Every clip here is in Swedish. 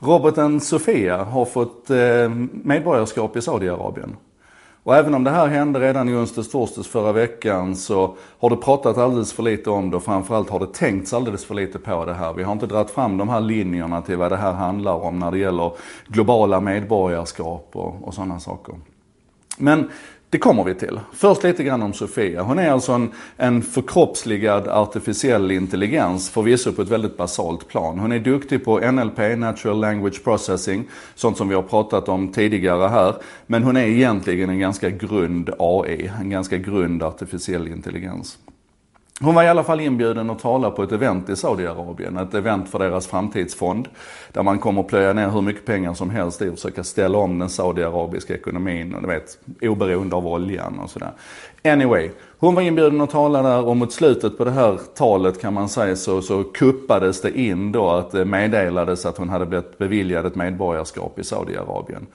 Roboten Sofia har fått eh, medborgarskap i Saudiarabien. Och även om det här hände redan i onsdags, torsdags förra veckan så har det pratat alldeles för lite om det och framförallt har det tänkts alldeles för lite på det här. Vi har inte dragit fram de här linjerna till vad det här handlar om när det gäller globala medborgarskap och, och sådana saker. Men det kommer vi till. Först lite grann om Sofia. Hon är alltså en, en förkroppsligad artificiell intelligens, förvisso på ett väldigt basalt plan. Hon är duktig på NLP, Natural Language Processing, sånt som vi har pratat om tidigare här. Men hon är egentligen en ganska grund AI, en ganska grund artificiell intelligens. Hon var i alla fall inbjuden att tala på ett event i Saudiarabien, ett event för deras framtidsfond. Där man kommer att plöja ner hur mycket pengar som helst i att försöka ställa om den saudiarabiska ekonomin och du vet, oberoende av oljan och sådär. Anyway, hon var inbjuden att tala där och mot slutet på det här talet kan man säga så, så kuppades det in då att det meddelades att hon hade blivit beviljad ett medborgarskap i Saudiarabien.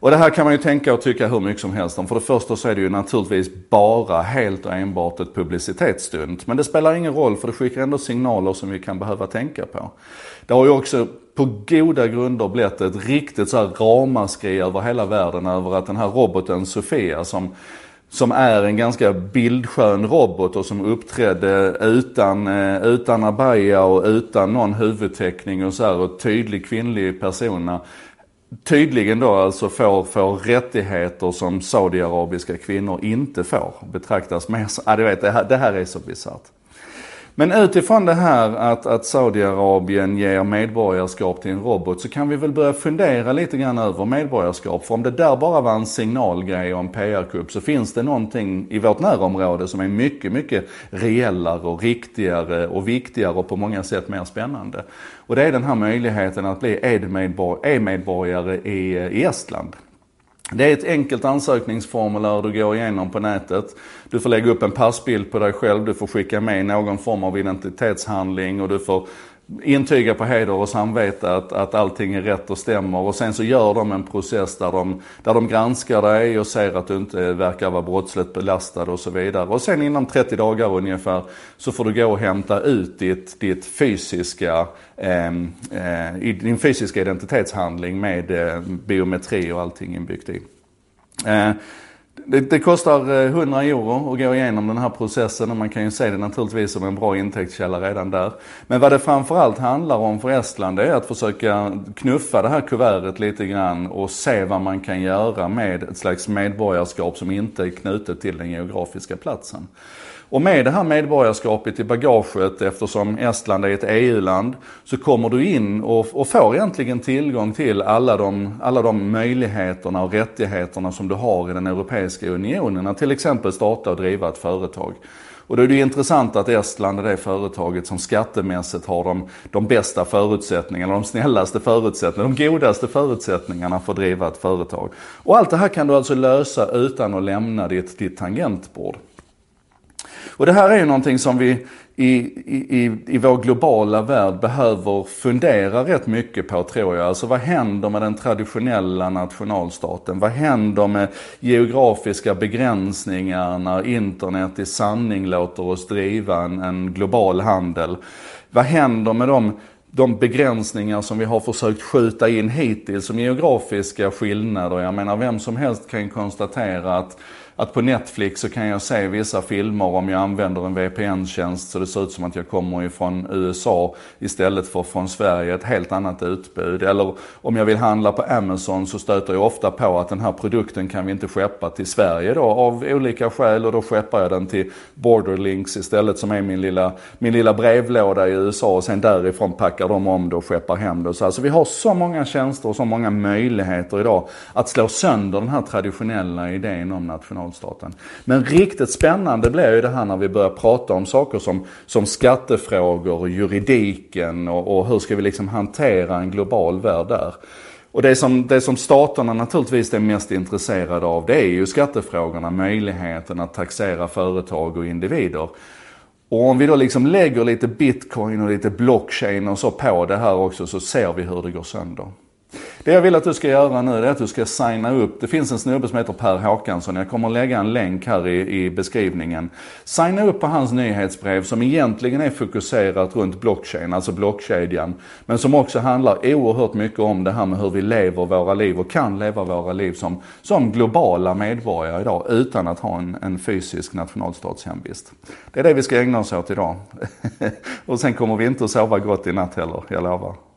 Och det här kan man ju tänka och tycka hur mycket som helst om. För det första så är det ju naturligtvis bara helt och enbart ett publicitetsstunt. Men det spelar ingen roll för det skickar ändå signaler som vi kan behöva tänka på. Det har ju också på goda grunder blivit ett riktigt så här ramaskri över hela världen över att den här roboten Sofia som som är en ganska bildskön robot och som uppträdde utan, eh, utan abaya och utan någon huvudteckning och så här och tydlig kvinnlig persona tydligen då alltså får, får rättigheter som saudiarabiska kvinnor inte får. Betraktas mer som, ja du vet det här, det här är så bisarrt. Men utifrån det här att, att Saudiarabien ger medborgarskap till en robot så kan vi väl börja fundera lite grann över medborgarskap. För om det där bara var en signalgrej och en PR-kupp så finns det någonting i vårt närområde som är mycket, mycket reellare och riktigare och viktigare och på många sätt mer spännande. Och det är den här möjligheten att bli e-medborgare i, eh, i Estland. Det är ett enkelt ansökningsformulär du går igenom på nätet. Du får lägga upp en passbild på dig själv, du får skicka med någon form av identitetshandling och du får intyga på heder och samvete att, att allting är rätt och stämmer. Och sen så gör de en process där de, där de granskar dig och ser att du inte verkar vara brottsligt belastad och så vidare. Och sen inom 30 dagar ungefär så får du gå och hämta ut ditt, ditt fysiska, ehm, eh, eh, din fysiska identitetshandling med eh, biometri och allting inbyggt i. Eh, det, det, kostar eh, 100 euro att gå igenom den här processen och man kan ju se det naturligtvis som en bra intäktskälla redan där. Men vad det framförallt handlar om för Estland det är att försöka knuffa det här kuvertet lite grann och se vad man kan göra med ett slags medborgarskap som inte är knutet till den geografiska platsen. Och med det här medborgarskapet i bagaget, eftersom Estland är ett EU-land, så kommer du in och, och, får egentligen tillgång till alla de, alla de möjligheterna och rättigheterna som du har i den Europeiska Unionen. Att till exempel starta och driva ett företag. Och då är det ju intressant att Estland är det företaget som skattemässigt har de, de bästa förutsättningarna, de snällaste förutsättningarna, de godaste förutsättningarna för att driva ett företag. Och allt det här kan du alltså lösa utan att lämna ditt, ditt tangentbord. Och det här är ju någonting som vi i, i, i vår globala värld behöver fundera rätt mycket på tror jag. Alltså vad händer med den traditionella nationalstaten? Vad händer med geografiska begränsningar när internet i sanning låter oss driva en, en global handel? Vad händer med de de begränsningar som vi har försökt skjuta in hittills som geografiska skillnader. Jag menar vem som helst kan konstatera att att på Netflix så kan jag se vissa filmer om jag använder en VPN-tjänst så det ser ut som att jag kommer ifrån USA istället för från Sverige. Ett helt annat utbud. Eller om jag vill handla på Amazon så stöter jag ofta på att den här produkten kan vi inte skeppa till Sverige då av olika skäl och då skeppar jag den till Borderlinks istället som är min lilla, min lilla brevlåda i USA och sen därifrån packar de om det och skeppar hem det. Så alltså vi har så många tjänster och så många möjligheter idag att slå sönder den här traditionella idén om national nationalstaten. Men riktigt spännande blir ju det här när vi börjar prata om saker som, som skattefrågor, juridiken och, och hur ska vi liksom hantera en global värld där. Och det som, det som staterna naturligtvis är mest intresserade av det är ju skattefrågorna, möjligheten att taxera företag och individer. Och om vi då liksom lägger lite bitcoin och lite blockchain och så på det här också så ser vi hur det går sönder. Det jag vill att du ska göra nu är att du ska signa upp. Det finns en snubbe som heter Per Håkansson. Jag kommer att lägga en länk här i, i beskrivningen. Signa upp på hans nyhetsbrev som egentligen är fokuserat runt blockchain, alltså blockkedjan. Men som också handlar oerhört mycket om det här med hur vi lever våra liv och kan leva våra liv som, som globala medborgare idag utan att ha en, en fysisk nationalstatshemvist. Det är det vi ska ägna oss åt idag. och sen kommer vi inte att sova gott i natt heller, jag lovar.